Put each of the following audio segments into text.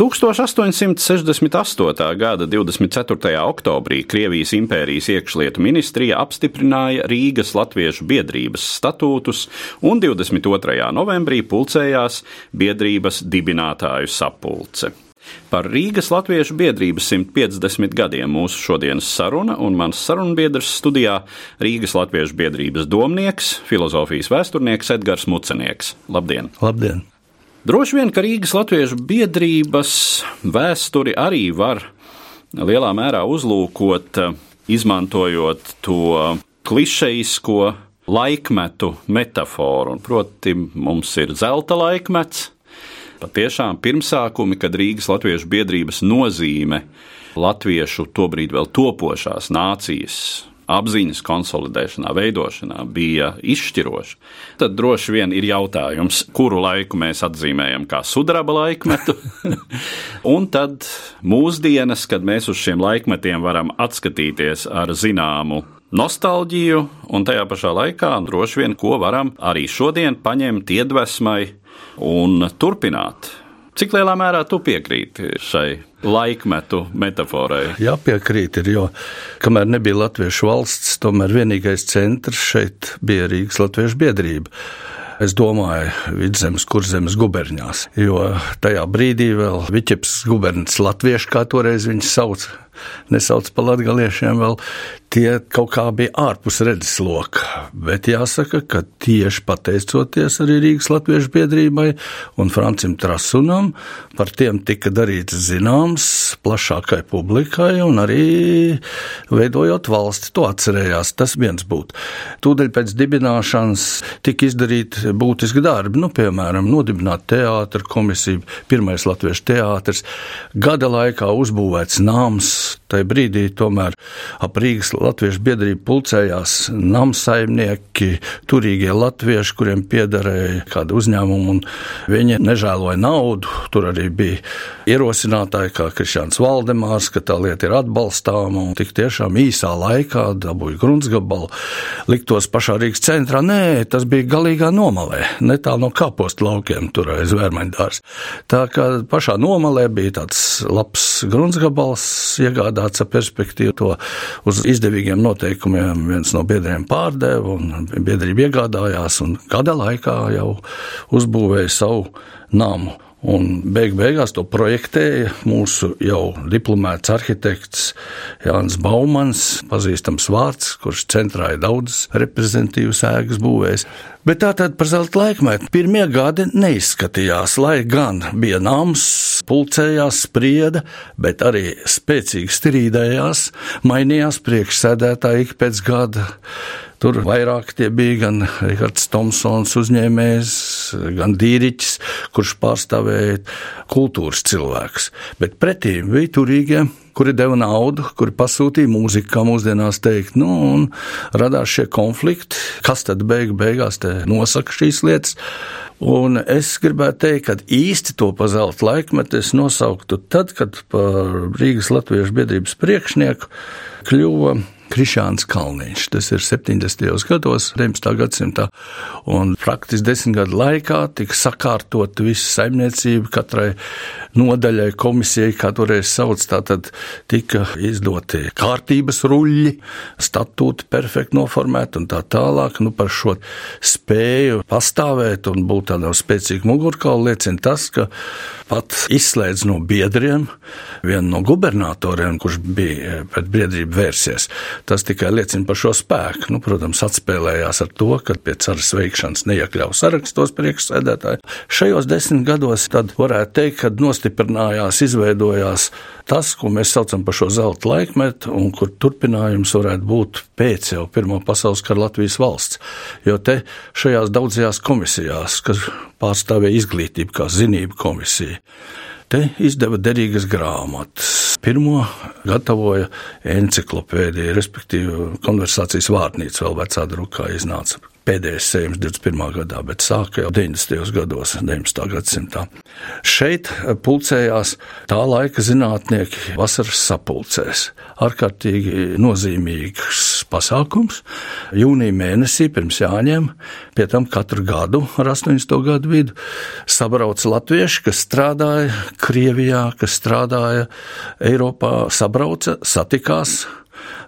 1868. gada 24. oktobrī Krievijas impērijas iekšlietu ministrija apstiprināja Rīgas Latviešu biedrības statūtus, un 22. novembrī pulcējās biedrības dibinātāju sapulce. Par Rīgas Latviešu biedrības 150 gadiem mūsu šodienas saruna un mans sarunbiedrs studijā Rīgas Latviešu biedrības domnieks, filozofijas vēsturnieks Edgars Mucenieks. Labdien! Labdien! Droši vien, ka Rīgas Latviešu biedrības vēsturi arī var lielā mērā uzlūkot, izmantojot to klišejisko laikmetu metaforu. Proti, mums ir zelta laikmets, patiešām pirmsākumi, kad Rīgas Latviešu biedrības nozīme latviešu tobrīd vēl topošās nācijas apziņas konsolidēšanā, veidošanā bija izšķiroša. Tad droši vien ir jautājums, kuru laiku mēs atzīmējam kā sudraba laikmetu, un tad mūsdienas, kad mēs uz šiem laikmetiem varam atskatīties ar zināmu nostalģiju, un tajā pašā laikā droši vien ko varam arī šodien paņemt iedvesmai un turpināt. Cik lielā mērā tu piekrīti šai laikmetu metaforai? Jā, piekrīt, ir, jo kamēr nebija Latviešu valsts, tomēr vienīgais centrs šeit bija Rīgas Latviešu biedrība. Es domāju, vidzemes, kurzemes guberņās, jo tajā brīdī vēl Viķeps gubernis latvieši, kā toreiz viņus sauc, nesauc par latgaliešiem vēl, tie kaut kā bija ārpus redzesloka. Bet jāsaka, ka tieši pateicoties arī Rīgas Latviešu biedrībai un Francim Trasunam, par tiem tika darīts zināms plašākai publikai un arī veidojot valsti. To atcerējās, tas viens būtu. Tūdaļ pēc dibināšanas tika izdarīti būtiski darbi, nu, piemēram, nodibināt teātra komisiju, pirmais latviešu teātris, gada laikā uzbūvēts nams, tajā brīdī tomēr ap Rīgas Latviešu biedrību pulcējās namsaimnieki, turīgie latvieši, kuriem piederēja kāda uzņēmuma, un viņi nežēloja naudu. Tur arī bija ierosinātāji, kā Krišāns Valdemārs, ka tā lieta ir atbalstāma, un tik tiešām īsā laikā dabūja gruntsgabalu, liktos pašā Rīgas centrā. Nē, tas bija galīgā nomalē, netālu no kapostu laukiem, tur aiz vērmaņdārs. Tā kā pašā nomalē bija tāds labs gruntsgabals iegādāts ar perspektīvu to uz izdevīgiem noteikumiem viens no biedriem pārdeva, un biedrība iegādājās, un gada laikā jau uzbūvēja savu namu. Un beig beigās to projektēja mūsu jau diplomēts arhitekts Jānis Baumans, pazīstams vārds, kurš centrā ir daudzas reprezentatīvas ēkas būvējis. Bet tā tad par zelta laikmetu pirmie gadi neizskatījās, lai gan bija nams, pulcējās, sprieda, bet arī spēcīgi strīdējās, mainījās priekšsēdētāji ik pēc gada. Tur vairāk tie bija gan Rihards Tomsons uzņēmējs, gan Dīriķis, kurš pārstāvēja kultūras cilvēks. Bet pretī bija turīgie, kuri deva naudu, kuri pasūtīja mūziku, kā mūsdienās teikt, nu, un radās šie konflikti, kas tad beig beigās nosaka šīs lietas. Un es gribētu teikt, ka īsti to pa zelta laikmetu es nosauktu tad, kad par Rīgas Latviešu biedrības priekšnieku kļuva Krišāns Kalniņš. Tas ir 70. gados, 19. gadsimtā, un praktiski desmit gadu laikā tika sakārtot visa saimniecība katrai nodaļai, komisijai, kā toreiz sauc, tātad tika izdoti kārtības ruļļi, statūti perfekti noformēti un tā tālāk. Nu, par šo spēju pastāvēt un būt tādam spēcīgam mugurkaulam liecina tas, ka pat izslēdz no biedriem vienu no gubernatoriem, kurš bija pret biedrību vērsies. Tas tikai liecina par šo spēku. Nu, protams, atspēlējās ar to, ka pie caras veikšanas neiekļauj sarakstos priekšsēdētāji. Šajos desmit gados tad varētu teikt, ka nostiprinājās, izveidojās tas, ko mēs saucam par šo zelta laikmetu, un kur turpinājums varētu būt pēc jau Pirmā pasaules kara Latvijas valsts. Jo te šajās daudzajās komisijās, kas pārstāvēja izglītību kā zinību komisija, te izdeva derīgas grāmatas. Pirmo gatavoja enciklopēdiju, respektīvi konversācijas vārnīca vēl vecā drukā iznāca pēdējais sējums 21. gadā, bet sāka jau 90. gados, 19. gadsimtā. Šeit pulcējās tā laika zinātnieki vasaras sapulcēs. Ārkārtīgi nozīmīgs pasākums. Jūnija mēnesī pirms jāņem, pie tam katru gadu ar 80. gadu vidu sabrauc latvieši, kas strādāja Krievijā, kas strādāja Eiropā, sabrauca, satikās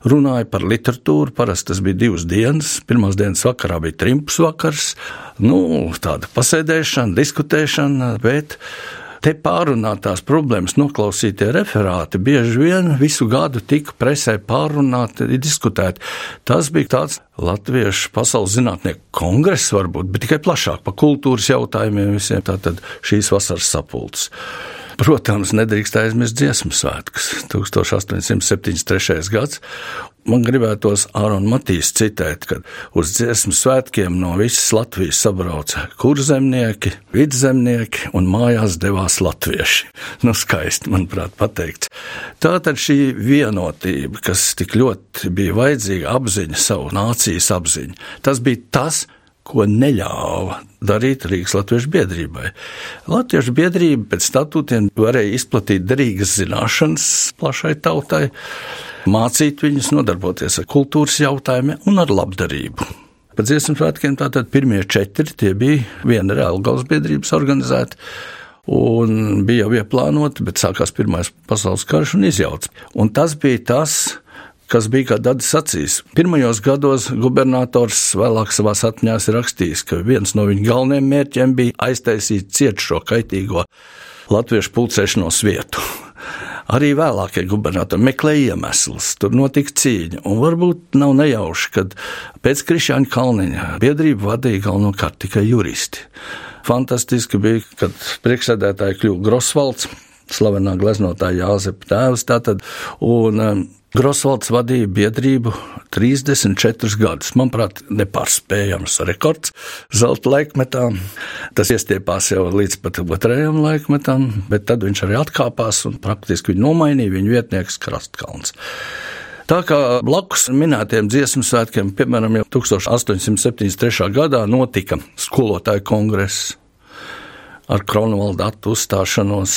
runāja par literatūru. Parasti tas bija divas dienas. Pirmās dienas vakarā bija trimps vakars, nu, tāda pasēdēšana, diskutēšana, bet te pārunātās problēmas, noklausītie referāti bieži vien visu gadu tika presē pārunāti, diskutēti. Tas bija tāds Latviešu pasaules zinātnieku kongress, varbūt, bet tikai plašāk par kultūras jautājumiem visiem. Tātad šīs vasaras sapulces. Protams, nedrīkst aizmirst dziesmu svētkus. 1873. gads. Man gribētos Āronu Matīs citēt, kad uz dziesmu svētkiem no visas Latvijas sabrauca kurzemnieki, vidzemnieki un mājās devās latvieši. Nu, skaisti, manuprāt, pateikts. Tātad šī vienotība, kas tik ļoti bija vajadzīga, apziņa savu nācijas apziņu, tas bija tas, ko neļāva darīt Rīgas Latviešu biedrībai. Latviešu biedrība pēc statūtiem varēja izplatīt derīgas zināšanas plašai tautai, mācīt viņus nodarboties ar kultūras jautājumiem un ar labdarību. Pēc dziesmu svētkiem tātad pirmie četri tie bija viena reāla galvas biedrības organizēta. Un bija jau ieplānoti, bet sākās Pirmais pasaules karš un izjauts. Un tas bija tas, kas bija, kā Dārns sacīs. Pirmajos gados gubernators vēlāk savā atmiņās ir rakstījis, ka viens no viņa galvenajiem mērķiem bija aiztaisīt ciet šo kaitīgo latviešu pulcēšanos vietu. Arī vēlākie gubernatori meklēja iemeslus, tur notika cīņa. Un varbūt nav nejauši, kad pēc Krišāņa Kalniņa biedrību vadīja galvenokārt tikai juristi. Fantastiski bija, kad priekšsēdētāji kļuva Grosvalds, slavenā gleznotāja Jāzepa tēvs. Tātad, un, um, Grosvalds vadīja biedrību 34 gadus. Manuprāt, nepārspējams rekords zelta laikmetā. Tas iestiepās jau līdz pat otrajam laikmetam, bet tad viņš arī atkāpās un praktiski viņu nomainīja viņa vietnieks Krastkalns. Tā kā blakus minētiem dziesmu svētkiem, piemēram, jau 1873. gadā notika skolotāju kongress ar Kronvalda datu uzstāšanos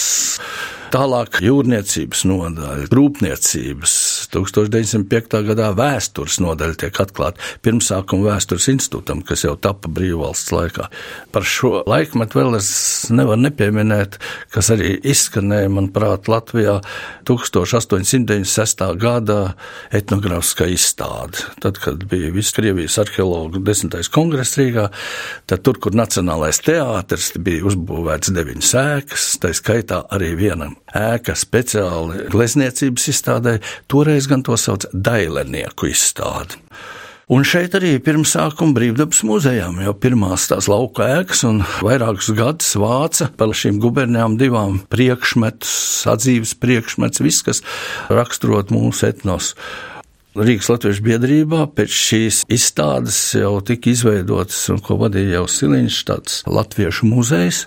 Tālāk jūrniecības nodaļa, rūpniecības, 1905. gadā vēstures nodaļa tiek atklāta pirmsākuma vēstures institūtam, kas jau tapa brīvvalsts laikā. Par šo laikmetu vēl es nevaru nepieminēt, kas arī izskanēja, manuprāt, Latvijā 1896. gada etnogrāfiskā izstāde. Tad, kad bija viss Krievijas arheologu desmitais kongress Rīgā, tad tur, kur Nacionālais teātris bija uzbūvēts deviņas ēkas, tā skaitā arī vienam ēka speciāli glezniecības izstādē, toreiz gan to sauc dailenieku izstādi. Un šeit arī pirmsākuma brīvdabas muzejām jau pirmās tās lauka ēkas un vairākus gadus vāca par šīm gubernijām divām priekšmetus, atzīves priekšmetus, viss, kas raksturot mūsu etnos. Rīgas Latvijas biedrībā pēc šīs izstādes jau tika izveidots, un ko vadīja jau Siliņš, tāds latviešu muzejs,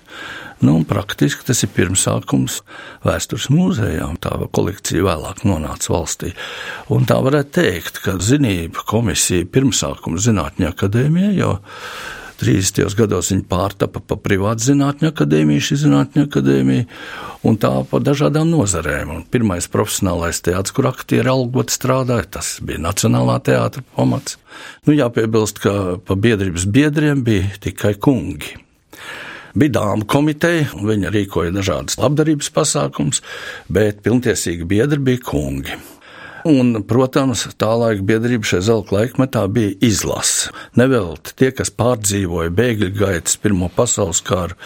Nu, praktiski tas ir pirmsākums vēstures mūzejām. Tā kolekcija vēlāk nonāca valstī. Un tā varētu teikt, ka zinība komisija pirmsākums zinātņu akadēmijā jau 30. gados viņa pārtapa pa privātu zinātņu akadēmiju, šī zinātņu akadēmija, un tā pa dažādām nozarēm. Un pirmais profesionālais teātris, kur aktieri algot strādāja, tas bija Nacionālā teātra pamats. Nu, jāpiebilst, ka pa biedrības biedriem bija tikai kungi. Bija dāmas komiteja, viņa rīkoja dažādas labdarības pasākumus, bet pilntiesīgi biedri bija kungi. Un, protams, tā laika biedrība šajā zelta laikmetā bija izlase. Nevelti tie, kas pārdzīvoja bēgļu gaitas, Pirmo pasaules kāru,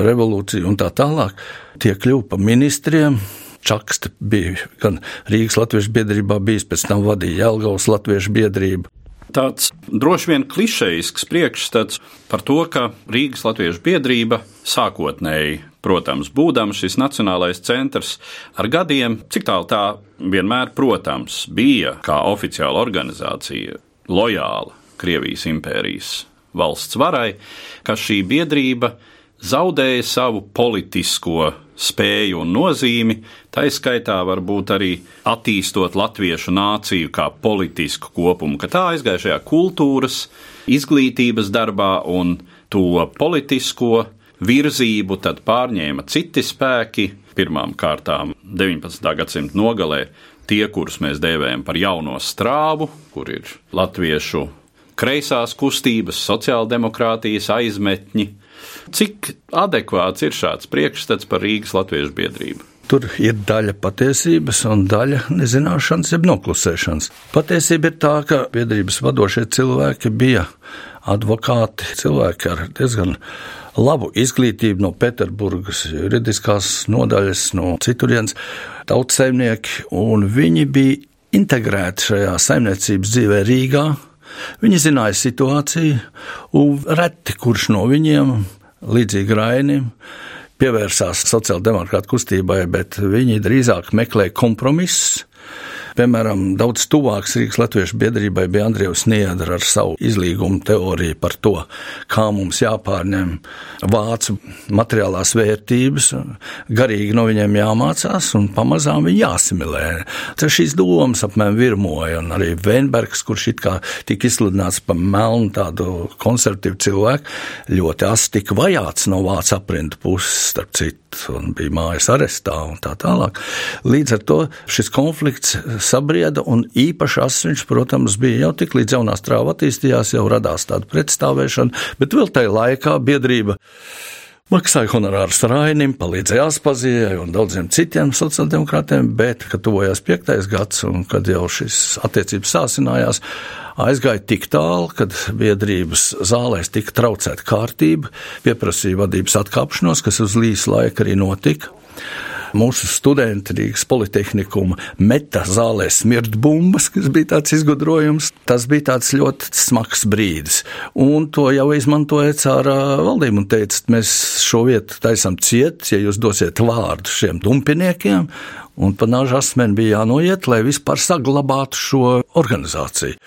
revolūciju un tā tālāk, tie kļuva par ministriem, Čakste bija gan Rīgas Latviešu biedrībā, bijis pēc tam vadīja Jelgavas Latviešu biedrību. Tāds droši vien klišejisks priekšstats par to, ka Rīgas Latviešu biedrība sākotnēji, protams, būdams šis nacionālais centrs, ar gadiem, cik tālu tā vienmēr, protams, bija kā oficiāla organizācija lojāla Krievijas impērijas valsts varai, ka šī biedrība zaudēja savu politisko spēju un nozīmi, tā izskaitā varbūt arī attīstot latviešu nāciju kā politisku kopumu, ka tā aizgāja šajā kultūras, izglītības darbā un to politisko virzību tad pārņēma citi spēki, pirmām kārtām 19. gadsimta nogalē tie, kurus mēs dēvējam par jauno strāvu, kur ir latviešu kreisās kustības, sociāldemokrātijas aizmetņi. Cik adekvāts ir šāds priekšstats par Rīgas Latviešu biedrību? Tur ir daļa patiesības un daļa nezināšanas, jeb noklusēšanas. Patiesība ir tā, ka biedrības vadošie cilvēki bija advokāti, cilvēki ar diezgan labu izglītību no Pēterburgas juridiskās nodaļas, no citurienes tautsaimnieki, un viņi bija integrēti šajā saimniecības dzīvē Rīgā, Viņi zināja situāciju, un reti kurš no viņiem, līdzīgi Rainim, pievērsās sociāldemokrāta kustībai, bet viņi drīzāk meklēja kompromisus Piemēram, daudz tuvāks Rīgas Latviešu biedrībai bija Andrievs Niedra ar savu izlīgumu teoriju par to, kā mums jāpārņem vācu materiālās vērtības, garīgi no viņiem jāmācās un pamazām viņi jāsimilē. Tas šīs domas apmēram virmoja, un arī Veinbergs, kurš it kā tika izsludināts par melnu tādu konservatīvu cilvēku, ļoti asti tika vajāts no vācu aprindu puses, starp citu un bija mājas arestā un tā tālāk. Līdz ar to šis konflikts sabrieda, un īpaši asins, protams, bija jau tik līdz jaunā strāva attīstījās, jau radās tāda pretstāvēšana, bet vēl tajā laikā biedrība. Maksāja honorārus Rainim, palīdzēja Aspazijai un daudziem citiem sociāldemokrātiem, bet, kad tuvojās piektais gads un kad jau šis attiecības sāsinājās, aizgāja tik tālu, kad biedrības zālēs tika traucēta kārtība, pieprasīja vadības atkāpšanos, kas uz līdz laika arī notika mūsu studenti Rīgas Politehnikuma meta zālē smirt bumbas, kas bija tāds izgudrojums. Tas bija tāds ļoti smags brīdis. Un to jau izmantoja cārā valdība un teica, mēs šo vietu taisam ciet, ja jūs dosiet vārdu šiem dumpiniekiem. Un pa nāžu asmeni bija jānoiet, lai vispār saglabātu šo organizāciju.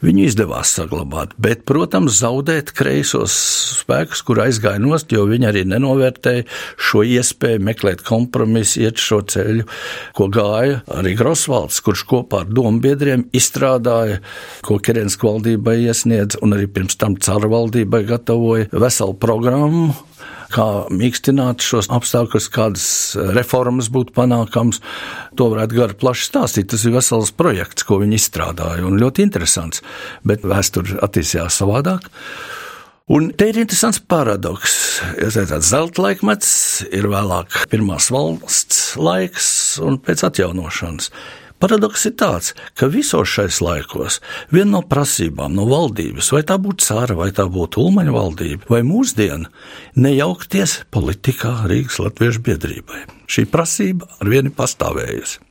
Viņu izdevās saglabāt, bet, protams, zaudēt kreisos spēkus, kur aizgāja nost, jo viņi arī nenovērtēja šo iespēju meklēt kompromisu, iet šo ceļu, ko gāja arī Grosvalds, kurš kopā ar domu biedriem izstrādāja, ko Kerens valdībai iesniedz, un arī pirms tam caru valdībai gatavoja veselu programmu kā mīkstināt šos apstākļus, kādas reformas būtu panākams. To varētu gari plaši stāstīt. Tas ir vesels projekts, ko viņi izstrādāja, un ļoti interesants, bet vēsture attīstījās savādāk. Un te ir interesants paradoks. Ja tāds zelta laikmets, ir vēlāk pirmās valsts laiks un pēc atjaunošanas. Paradoks ir tāds, ka visos šais laikos viena no prasībām no valdības, vai tā būtu cāra, vai tā būtu ulmaņa valdība, vai mūsdiena, nejaukties politikā Rīgas Latviešu biedrībai. Šī prasība ar vienu pastāvējusi.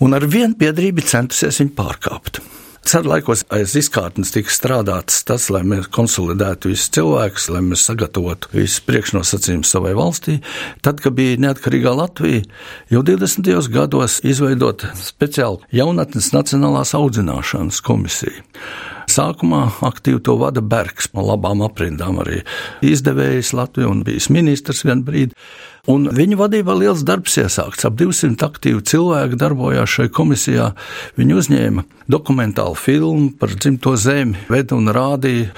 Un ar vienu biedrību centusies viņu pārkāpt. Ceru laikos aiz izkārtnes tika strādāts tas, lai mēs konsolidētu visus cilvēkus, lai mēs sagatavotu visus priekšnosacījumus savai valstī. Tad, kad bija neatkarīgā Latvija, jau 20. gados izveidot speciālu jaunatnes nacionālās audzināšanas komisiju. Sākumā aktīvi to vada Bergs, no labām aprindām arī izdevējs Latvijā un bijis ministrs vienu brīdi. Un viņa vadībā liels darbs iesākts. Ap 200 aktīvu cilvēku darbojās šajā komisijā. Viņi uzņēma dokumentālu filmu par dzimto zemi, veda un rādīja.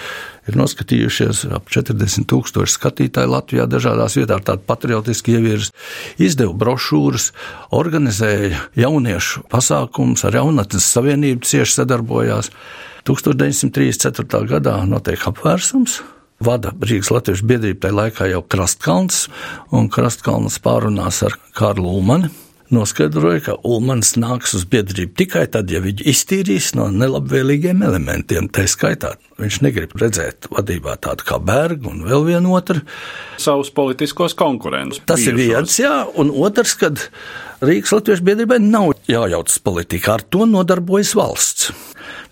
Ir noskatījušies ap 40 tūkstoši skatītāju Latvijā, dažādās vietās, tādu patriotisku ievirzi, izdeva brošūras, organizēja jauniešu pasākumus, ar jaunatnes savienību cieši sadarbojās. 1934. gadā notiek apvērsums vada Rīgas Latvijas biedrība tajā laikā jau Krastkalns, un Krastkalns pārunās ar Kārlu Ulmani. noskaidroja, ka Ulmans nāks uz biedrību tikai tad, ja viņu iztīrīs no nelabvēlīgiem elementiem. Tā skaitā viņš negrib redzēt vadībā tādu kā Bergu un vēl vienu otru. Savus politiskos konkurentus. Tas bijušos. ir viens, jā, un otrs, kad Rīgas Latviešu biedrībai nav jājaucas politikā, ar to nodarbojas valsts.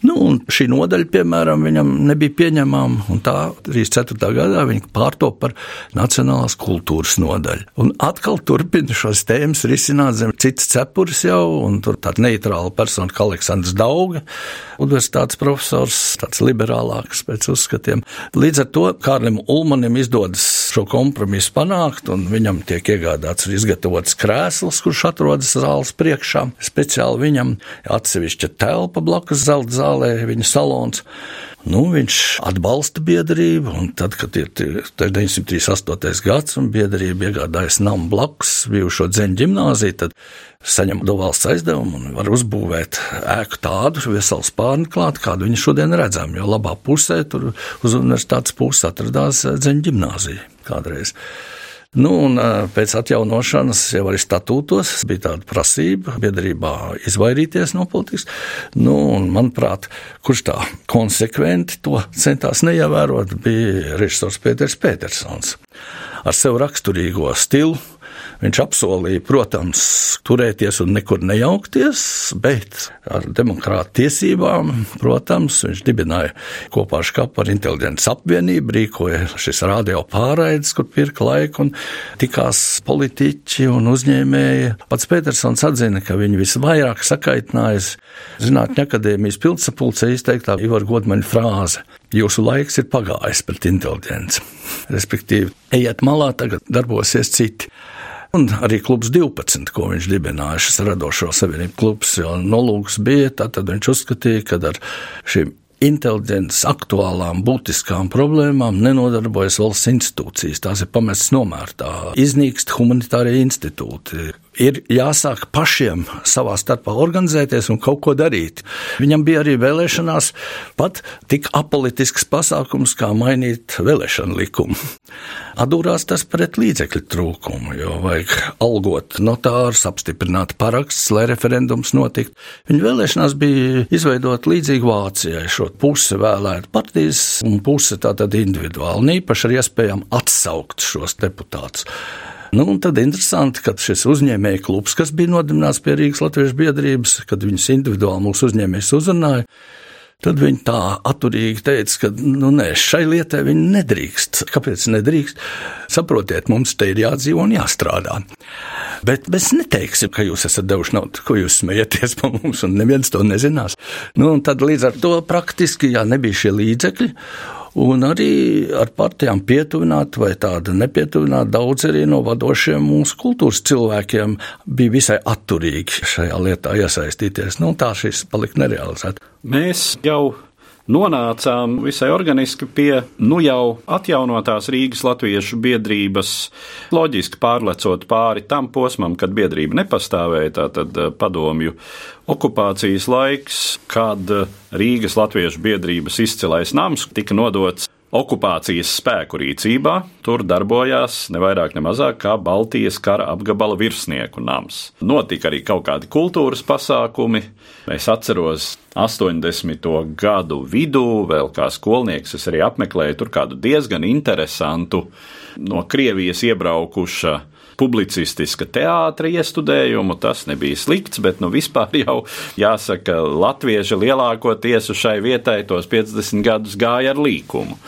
Nu, šī nodaļa, piemēram, viņam nebija pieņemama, un tā 34. gadā viņa pārtop par Nacionālās kultūras nodaļu. Un atkal turpina šos tēmas risināt zem citas cepures jau, un tur tāda neitrāla persona kā Aleksandrs Dauga, universitātes profesors, tāds liberālāks pēc uzskatiem. Līdz ar to Kārlim Ulmanim izdodas šo kompromisu panākt, un viņam tiek iegādāts un izgatavots krēsls, kurš atrodas zāles priekšā. Speciāli viņam atsevišķa telpa blakus zelta zālē, viņa salons. Nu, viņš atbalsta biedrību, un tad, kad ir 938. gads un biedrība iegādājas namu blakus bijušo dzeņu ģimnāziju, tad saņem do valsts aizdevumu un var uzbūvēt ēku tādu veselu spārnu klāt, kādu viņi šodien redzam, jo labā pusē tur uz universitātes puses atradās dzeņu ģimnāzija kādreiz. Nu, un, pēc atjaunošanas jau arī statūtos bija tāda prasība biedrībā izvairīties no politikas. Nu, un, manuprāt, kurš tā konsekventi to centās neievērot, bija režisors Pēters Petersons ar sev raksturīgo stilu Viņš apsolīja, protams, turēties un nekur nejaukties, bet ar demokrātu tiesībām, protams, viņš dibināja kopā ar škapu ar inteliģences apvienību, rīkoja šis radio pārraides, kur pirka laiku un tikās politiķi un uzņēmēji. Pats Petersons atzina, ka viņi visvairāk sakaitinājas Zinātņu akadēmijas pilsapulcē izteiktā Ivar Godmaņa frāze. Jūsu laiks ir pagājis pret inteliģenci. Respektīvi, ejiet malā, tagad darbosies citi. Un arī klubs 12, ko viņš dibināja, šis radošo savienību klubs, jo nolūks bija, tad viņš uzskatīja, ka ar šīm inteliģences, aktuālām, būtiskām problēmām nenodarbojas valsts institūcijas. Tās ir pamestas nomērtā. Iznīkst humanitārie institūti. Ir jāsāk pašiem savā starpā organizēties un kaut ko darīt. Viņam bija arī vēlēšanās pat tik apolitisks pasākums, kā mainīt vēlēšanu likumu. Atdūrās tas pret līdzekļu trūkumu, jo vajag algot notārus, apstiprināt paraksts, lai referendums notiktu. Viņa vēlēšanās bija izveidot līdzīgi Vācijai šo sakot, puse vēlētu partijas un puse tātad individuāli, un īpaši ar iespējām atsaukt šos deputātus. Nu, un tad interesanti, ka šis uzņēmēju klubs, kas bija nodibināts pie Rīgas Latviešu biedrības, kad viņus individuāli mūsu uzņēmējs uzrunāja, Tad viņi tā atturīgi teica, ka nu, nē, šai lietai viņi nedrīkst. Kāpēc nedrīkst? Saprotiet, mums te ir jādzīvo un jāstrādā. Bet mēs neteiksim, ka jūs esat devuši naudu, ko jūs smējaties par mums, un neviens to nezinās. Nu, tad līdz ar to praktiski, ja nebija šie līdzekļi, un arī ar partijām pietuvināt vai tādu nepietuvināt. Daudz arī no vadošiem mūsu kultūras cilvēkiem bija visai atturīgi šajā lietā iesaistīties. Nu, tā šis palika nerealizēta. Mēs jau nonācām visai organiski pie nu jau atjaunotās Rīgas Latviešu biedrības, loģiski pārlecot pāri tam posmam, kad biedrība nepastāvēja, tātad eh, padomju okupācijas laiks, kad Rīgas Latviešu biedrības izcilais nams tika nodots okupācijas spēku rīcībā. Tur darbojās ne vairāk, ne mazāk kā Baltijas kara apgabala virsnieku nams. Notika arī kaut kādi kultūras pasākumi. Es atceros 80. gadu vidū, vēl kā skolnieks, es arī apmeklēju tur kādu diezgan interesantu no Krievijas iebraukuša publicistiska teātra iestudējumu. Tas nebija slikts, bet nu, vispār jau jāsaka, latvieši lielākoties uz šai vietai tos 50 gadus gāja ar līkumu.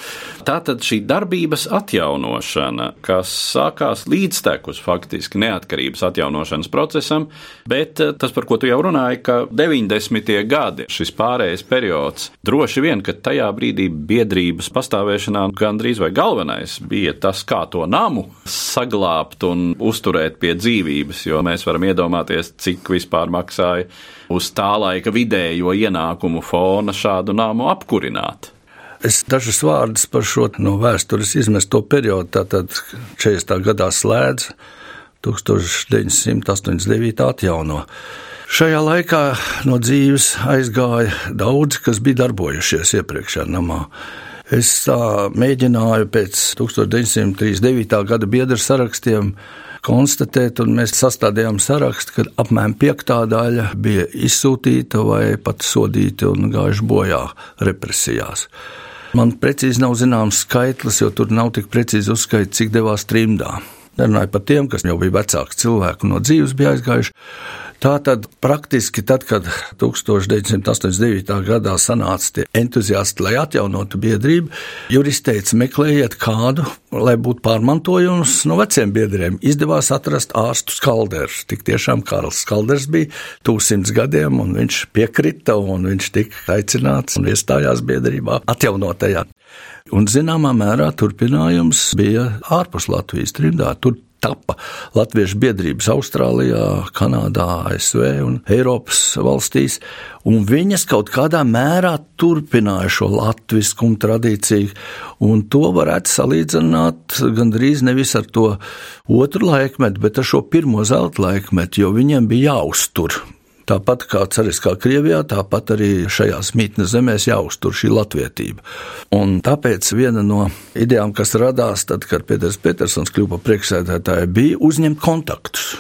Tātad šī darbības atjaunošana, kas sākās līdztekus faktiski neatkarības atjaunošanas procesam, bet eh, tas, par ko tu jau runāji, ka 90. gadi, šis pārējais periods, droši vien, ka tajā brīdī biedrības pastāvēšanā gandrīz vai galvenais bija tas, kā to namu saglabāt un uzturēt pie dzīvības, jo mēs varam iedomāties, cik vispār maksāja uz tā laika vidējo ienākumu fona šādu nāmu apkurināt. Es dažus vārdus par šo no vēstures izmesto periodu, tātad 40. gadā slēdz 1989. atjauno. Šajā laikā no dzīves aizgāja daudzi, kas bija darbojušies iepriekšējā namā. Es tā mēģināju pēc 1939. gada biedru sarakstiem konstatēt, un mēs sastādījām sarakstu, ka apmēram piektā daļa bija izsūtīta vai pat sodīta un gājuši bojā represijās. Man precīzi nav zināms skaitlis, jo tur nav tik precīzi uzskaits, cik devās trimdā. Nerunāju par tiem, kas jau bija vecāki cilvēki no dzīves bija aizgājuši. Tā tad praktiski tad, kad 1989. gadā sanāca tie entuziasti, lai atjaunotu biedrību, jurists teica, meklējiet kādu, lai būtu pārmantojums no veciem biedriem. Izdevās atrast ārstu Skalderu. Tik tiešām Karls Skalders bija tūsimts gadiem, un viņš piekrita, un viņš tika aicināts un iestājās biedrībā atjaunotajā. Un zināmā mērā turpinājums bija ārpus Latvijas trimdā. Tur tapa Latviešu biedrības Austrālijā, Kanādā, ASV un Eiropas valstīs, un viņas kaut kādā mērā turpināja šo latviskumu tradīciju, un to varētu salīdzināt gandrīz nevis ar to otru laikmetu, bet ar šo pirmo zelta laikmetu, jo viņiem bija jāuztur Tāpat kā Cariskā Krievijā, tāpat arī šajās mītnes zemēs jāuztur šī latvietība. Un tāpēc viena no idejām, kas radās tad, kad Pēters Petersons kļuva par priekšsēdētāju, bija uzņemt kontaktus.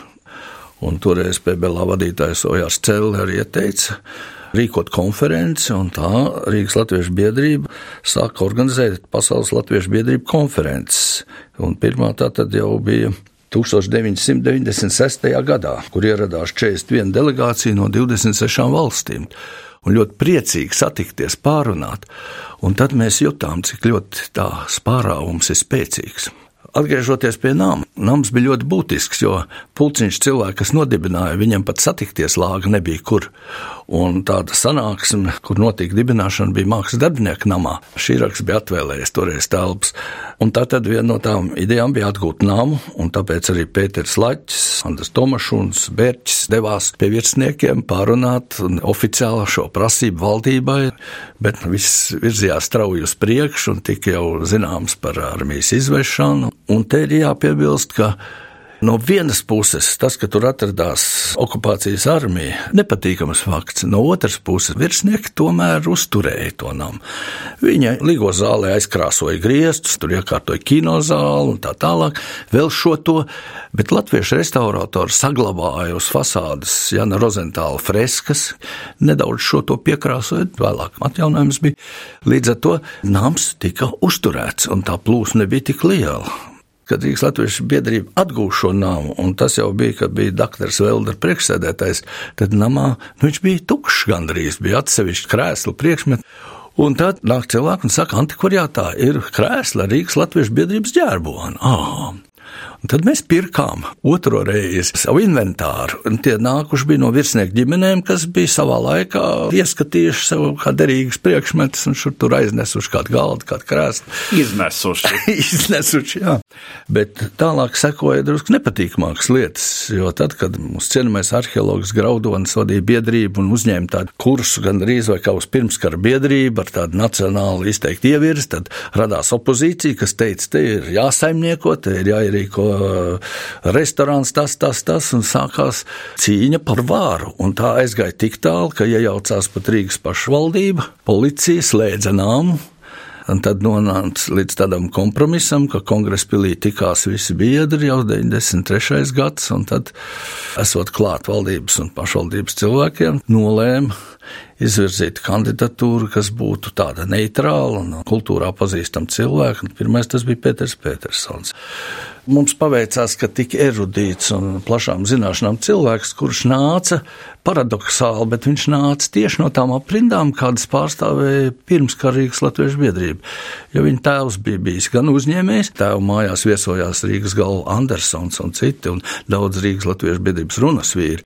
Un toreiz PBLā vadītājs Ojārs Cēlē arī ieteica rīkot konferenci, un tā Rīgas Latviešu biedrība sāka organizēt Pasaules Latviešu biedrību konferences. Un pirmā tā tad jau bija 1996. gadā, kur ieradās 41 delegācija no 26 valstīm. Un ļoti priecīgi satikties, pārunāt. Un tad mēs jutām, cik ļoti tā spārāvums ir spēcīgs. Atgriežoties pie nama, nams bija ļoti būtisks, jo pulciņš cilvēki, kas nodibināja, viņam pat satikties lāga nebija kur. Un tāda sanāksme, kur notika dibināšana, bija mākslas darbinieku namā. Šī raksts bija atvēlējies toreiz telpas. Un tā tad viena no tām idejām bija atgūt namu, un tāpēc arī Pēters Laķis, Andris Tomašs un Bērķis devās pie virsniekiem pārunāt oficiāli šo prasību valdībai, bet viss virzījās strauji uz priekšu un tika jau zināms par armijas izvešanu. Un te ir jāpiebilst, ka No vienas puses, tas, ka tur atradās okupācijas armija, nepatīkams fakts. No otras puses, virsnieki tomēr uzturēja to namu. Viņa Ligo zālē aizkrāsoja griestus, tur iekārtoja kinozāli un tā tālāk. Vēl šo to, bet latviešu restauratori saglabāja uz fasādes Jana Rozentāla freskas, nedaudz šo to piekrāsojot, vēlāk atjaunojums bija. Līdz ar to nams tika uzturēts un tā plūsma nebija tik liela kad Rīgas Latviešu biedrība atgūst šo namu, un tas jau bija, kad bija doktors Velder priekšsēdētājs, tad namā nu, viņš bija tukšs gandrīz, bija atsevišķi krēslu priekšmeti. Un tad nāk cilvēki un saka, antikvariātā ir krēsla Rīgas Latviešu biedrības ģērbona. Ah, Un tad mēs pirkām otro reizi savu inventāru. Un tie nākuši bija no virsnieku ģimenēm, kas bija savā laikā ieskatījuši sev kā derīgus priekšmetus un šur tur aiznesuši kādu galdu, kādu krēslu. Iznesuši. Iznesuši, jā. Bet tālāk sekoja drusku nepatīkamākas lietas, jo tad, kad mums cienījamais arheologs Graudonis vadīja biedrību un uzņēma tādu kursu gandrīz vai kā uz pirmskara biedrību ar tādu nacionālu izteikti ievirs, tad radās opozīcija, kas teica, te ir jāsaimnieko, te ir jāierīko restorāns, tas, tas, tas, un sākās cīņa par vāru. Un tā aizgāja tik tālu, ka iejaucās pat Rīgas pašvaldība, policija slēdza nāmu. Un tad nonāca līdz tādam kompromisam, ka kongresa pilī tikās visi biedri jau 93. gads, un tad, esot klāt valdības un pašvaldības cilvēkiem, nolēma izvirzīt kandidatūru, kas būtu tāda neitrāla un kultūrā pazīstama cilvēka. Pirmais tas bija Pēters Petersons. Mums paveicās, ka tik erudīts un plašām zināšanām cilvēks, kurš nāca paradoxāli, bet viņš nāca tieši no tām aprindām, kādas pārstāvēja pirmskarīgas Latviešu biedrība. Jo viņa tēvs bija bijis gan uzņēmējs, tēva mājās viesojās Rīgas galva Andersons un citi, un daudz Rīgas Latviešu biedrības runas vīri.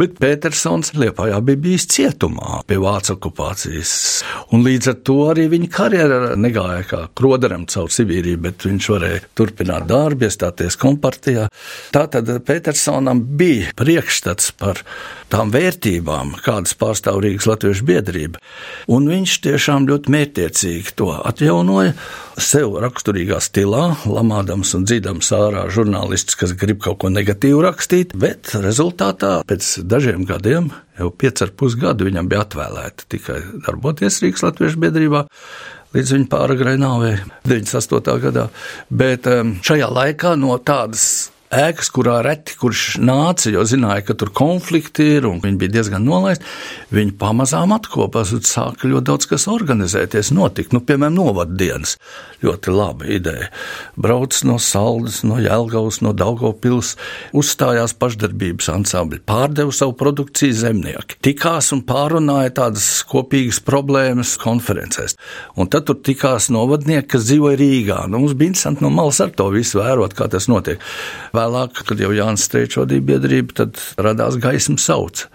Bet Petersons Liepājā bija bijis cietumā pie Vācu okupācijas, un līdz ar to arī viņa karjera negāja kā kroderam caur Sibīriju, bet viņš varēja turpināt darbu, iestāties kompartijā. Tātad Petersonam bija priekšstats par tām vērtībām, kādas pārstāv Rīgas Latviešu biedrība, un viņš tiešām ļoti mērķiecīgi to atjaunoja sev raksturīgā stilā, lamādams un dzīdams ārā žurnālists, kas grib kaut ko negatīvu rakstīt, bet rezultātā pēc dažiem gadiem, jau 5,5 gadu viņam bija atvēlēta tikai darboties Rīgas Latviešu biedrībā, līdz viņa pāragrai nāvei 98. gadā. Bet um, šajā laikā no tādas ēkas, kurā reti kurš nāca, jo zināja, ka tur konflikti ir un viņi bija diezgan nolaisti. Viņi pamazām atkopās un sāka ļoti daudz kas organizēties, notikt. Nu, piemēram, novaddienas. Ļoti laba ideja. Brauc no Saldas, no Jēlgavas, no Daugopils, uzstājās pašdarbības ansambļi, pārdeva savu produkciju zemnieki. Tikās un pārunāja tādas kopīgas problēmas konferencēs. Un tad tur tikās novadnieki, kas dzīvoja Rīgā. Nu, mums bija interesanti no malas ar to visu vērot, kā tas notiek. Vēlāk, kad jau Jānis Strečs vadīja biedrību, tad radās gaismas sauce.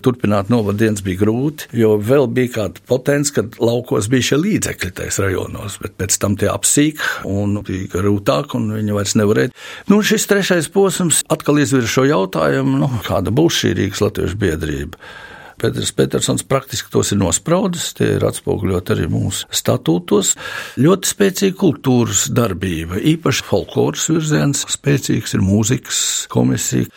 Turpināt novadienas bija grūti, jo vēl bija kāda potence, kad laukos bija šie līdzekļi tajos rajonos, bet pēc tam tie apsīk un bija grūtāk, un viņi vairs nevarēja. Nu, šis trešais posms atkal izvirza šo jautājumu, nu, kāda būs šī Rīgas Latviešu biedrība. Pēters Petersons praktiski tos ir nospraudis, tie ir atspoguļot arī mūsu statūtos. Ļoti spēcīga kultūras darbība, īpaši folkloras virziens, spēcīgs ir mūzikas komisija.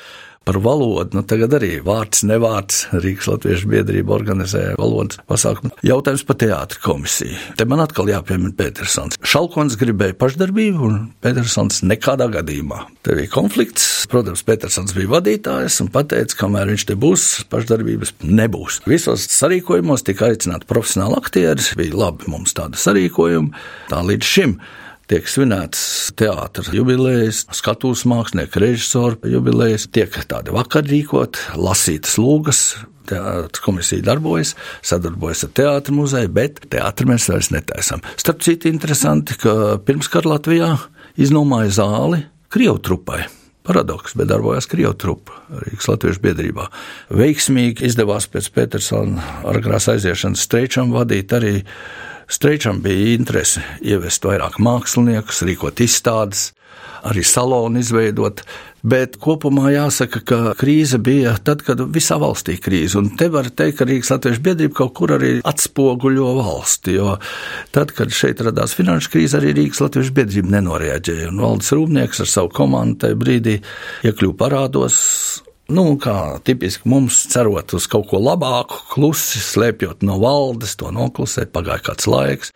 Par valodu, nu tagad arī vārds, nevārds, Rīgas Latviešu biedrība organizēja valodas pasākumu. Jautājums par teātri komisiju. Te man atkal jāpiemina Petersons. Šalkons gribēja pašdarbību, un Petersons nekādā gadījumā. Te bija konflikts. Protams, Petersons bija vadītājs un pateica, kamēr viņš te būs, pašdarbības nebūs. Visos sarīkojumos tika aicināti profesionāli aktieri, bija labi mums tāda sarīkojuma. Tā līdz šim tiek svinētas teātris jubilejas, skatuves mākslinieku režisoru jubilejas, tiek tādi vakar rīkot, lasītas lūgas. Teātris komisija darbojas, sadarbojas ar teātrus muzeju, bet teātrī mēs vairs netaisām. Starp citu, interesanti, ka pirmskara Latvijā iznomāja zāli Krievu trupai. Paradoks, bet darbojās Krievijas trupa Rīgas Latvijas biedrībā. Veiksmīgi izdevās pēc Petersona agrās aiziešanas streičam vadīt arī Streičam bija interese ievest vairāk māksliniekus, rīkot izstādes, arī salonu izveidot. Bet kopumā jāsaka, ka krīze bija tad, kad visā valstī krīze. Un te var teikt, ka Rīgas Latvijas biedrība kaut kur arī atspoguļo valsti. Jo tad, kad šeit radās finanšu krīze, arī Rīgas Latvijas biedrība nenoreaģēja. Un valdes rūpnieks ar savu komandu tajā brīdī iekļuva parādos nu, kā tipiski mums cerot uz kaut ko labāku, klusi slēpjot no valdes, to noklusēt, pagāja kāds laiks.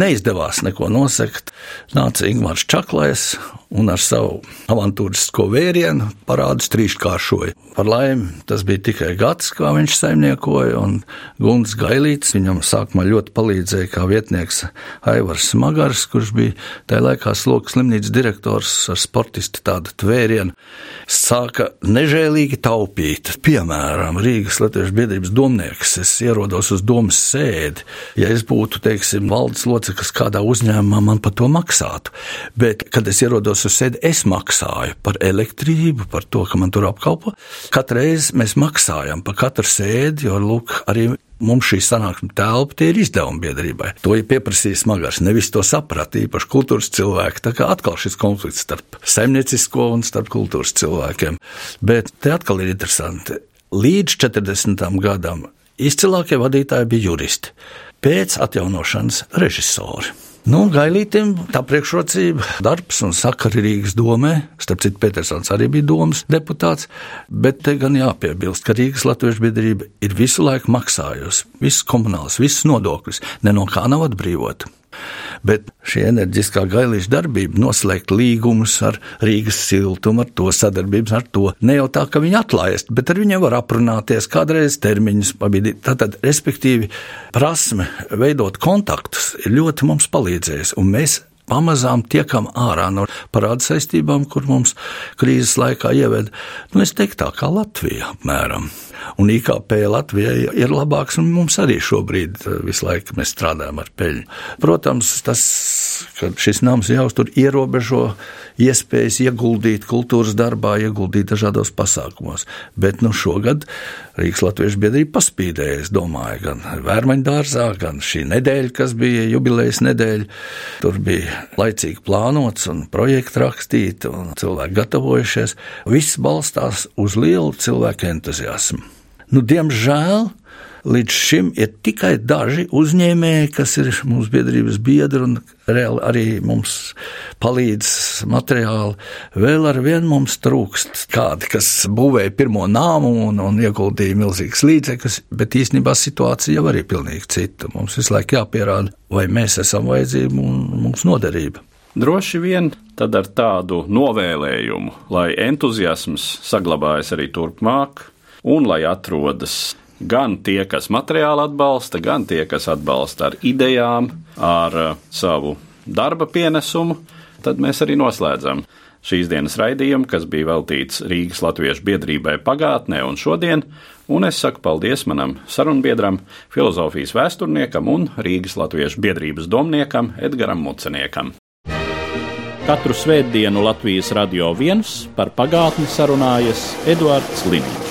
Neizdevās neko nosegt. Nāca Ingūns Čaklais un ar savu avantūrisko vērienu parādus trīskāršoja. Par laimi tas bija tikai gads, kā viņš saimniekoja, un Gunts Gailīts viņam sākumā ļoti palīdzēja kā vietnieks Aivars Magars, kurš bija tajā laikā sloks slimnīcas direktors ar sportistu tādu tvērienu. Sāka nežēlīgi taupīt. Piemēram, Rīgas Latvijas biedrības domnieks, es ierodos uz domas sēdi. Ja es būtu, teiksim, valdes loceklis kādā uzņēmumā, man par to maksātu. Bet, kad es ierodos uz sēdi, es maksāju par elektrību, par to, ka man tur apkalpo. Katru reizi mēs maksājam par katru sēdi, jo lūk, arī mums šī sanāksme telpa tie ir izdevumi biedrībai. To ir pieprasījis smagars. Nevis to saprata īpaši kultūras cilvēki. Tā kā atkal šis konflikts starp saimniecisko un starp kultūras cilvēkiem. Bet te atkal ir interesanti. Līdz 40. gadam izcilākie vadītāji bija juristi, pēc atjaunošanas režisori. Nu, Gailītam tā priekšrocība, darbs un sakari Rīgas domē, starp citu, Petersons arī bija domas deputāts, bet te gan jāpiebilst, ka Rīgas Latviešu biedrība ir visu laiku maksājusi, visus komunālus, visus nodokļus, ne no kā nav atbrīvota. Bet šī enerģiskā gailīša darbība, noslēgt līgumus ar Rīgas siltumu, ar to sadarbības, ar to ne jau tā, ka viņi atlaist, bet ar viņiem var aprunāties, kādreiz termiņus pabīdīt. Tātad, respektīvi, prasme veidot kontaktus ir ļoti mums palīdzējusi, un mēs pamazām tiekam ārā no parāda saistībām, kur mums krīzes laikā ieveda, nu, es teiktu tā kā Latvija apmēram. Un IKP Latvijai ir labāks, un mums arī šobrīd eh, visu laiku mēs strādājam ar peļņu. Protams, tas, ka šis nams jāuztur ierobežo iespējas ieguldīt kultūras darbā, ieguldīt dažādos pasākumos. Bet nu, šogad Rīgas Latviešu biedrība paspīdēja, es domāju, gan Vērmaņu dārzā, gan šī nedēļa, kas bija jubilejas nedēļa. Tur bija laicīgi plānots un projekti rakstīti un cilvēki gatavojušies. Viss balstās uz lielu cilvēku entuziasmu. Nu, diemžēl Līdz šim ir tikai daži uzņēmēji, kas ir mūsu biedrības biedri un reāli arī mums palīdz materiāli. Vēl ar vienu mums trūkst kādi, kas būvēja pirmo nāmu un, un ieguldīja milzīgas līdzekļus, bet īstenībā situācija jau arī pilnīgi cita. Mums visu laiku jāpierāda, vai mēs esam vajadzīgi un mums noderība. droši vien tad ar tādu novēlējumu, lai entuziasms saglabājas arī turpmāk, un lai atrodas gan tie, kas materiāli atbalsta, gan tie, kas atbalsta ar idejām, ar uh, savu darba pienesumu, tad mēs arī noslēdzam šīs dienas raidījumu, kas bija veltīts Rīgas Latviešu biedrībai pagātnē un šodien, un es saku paldies manam sarunbiedram, filozofijas vēsturniekam un Rīgas Latviešu biedrības domniekam Edgaram Muceniekam. Katru svētdienu Latvijas radio viens par pagātni sarunājas Eduards Līniņš.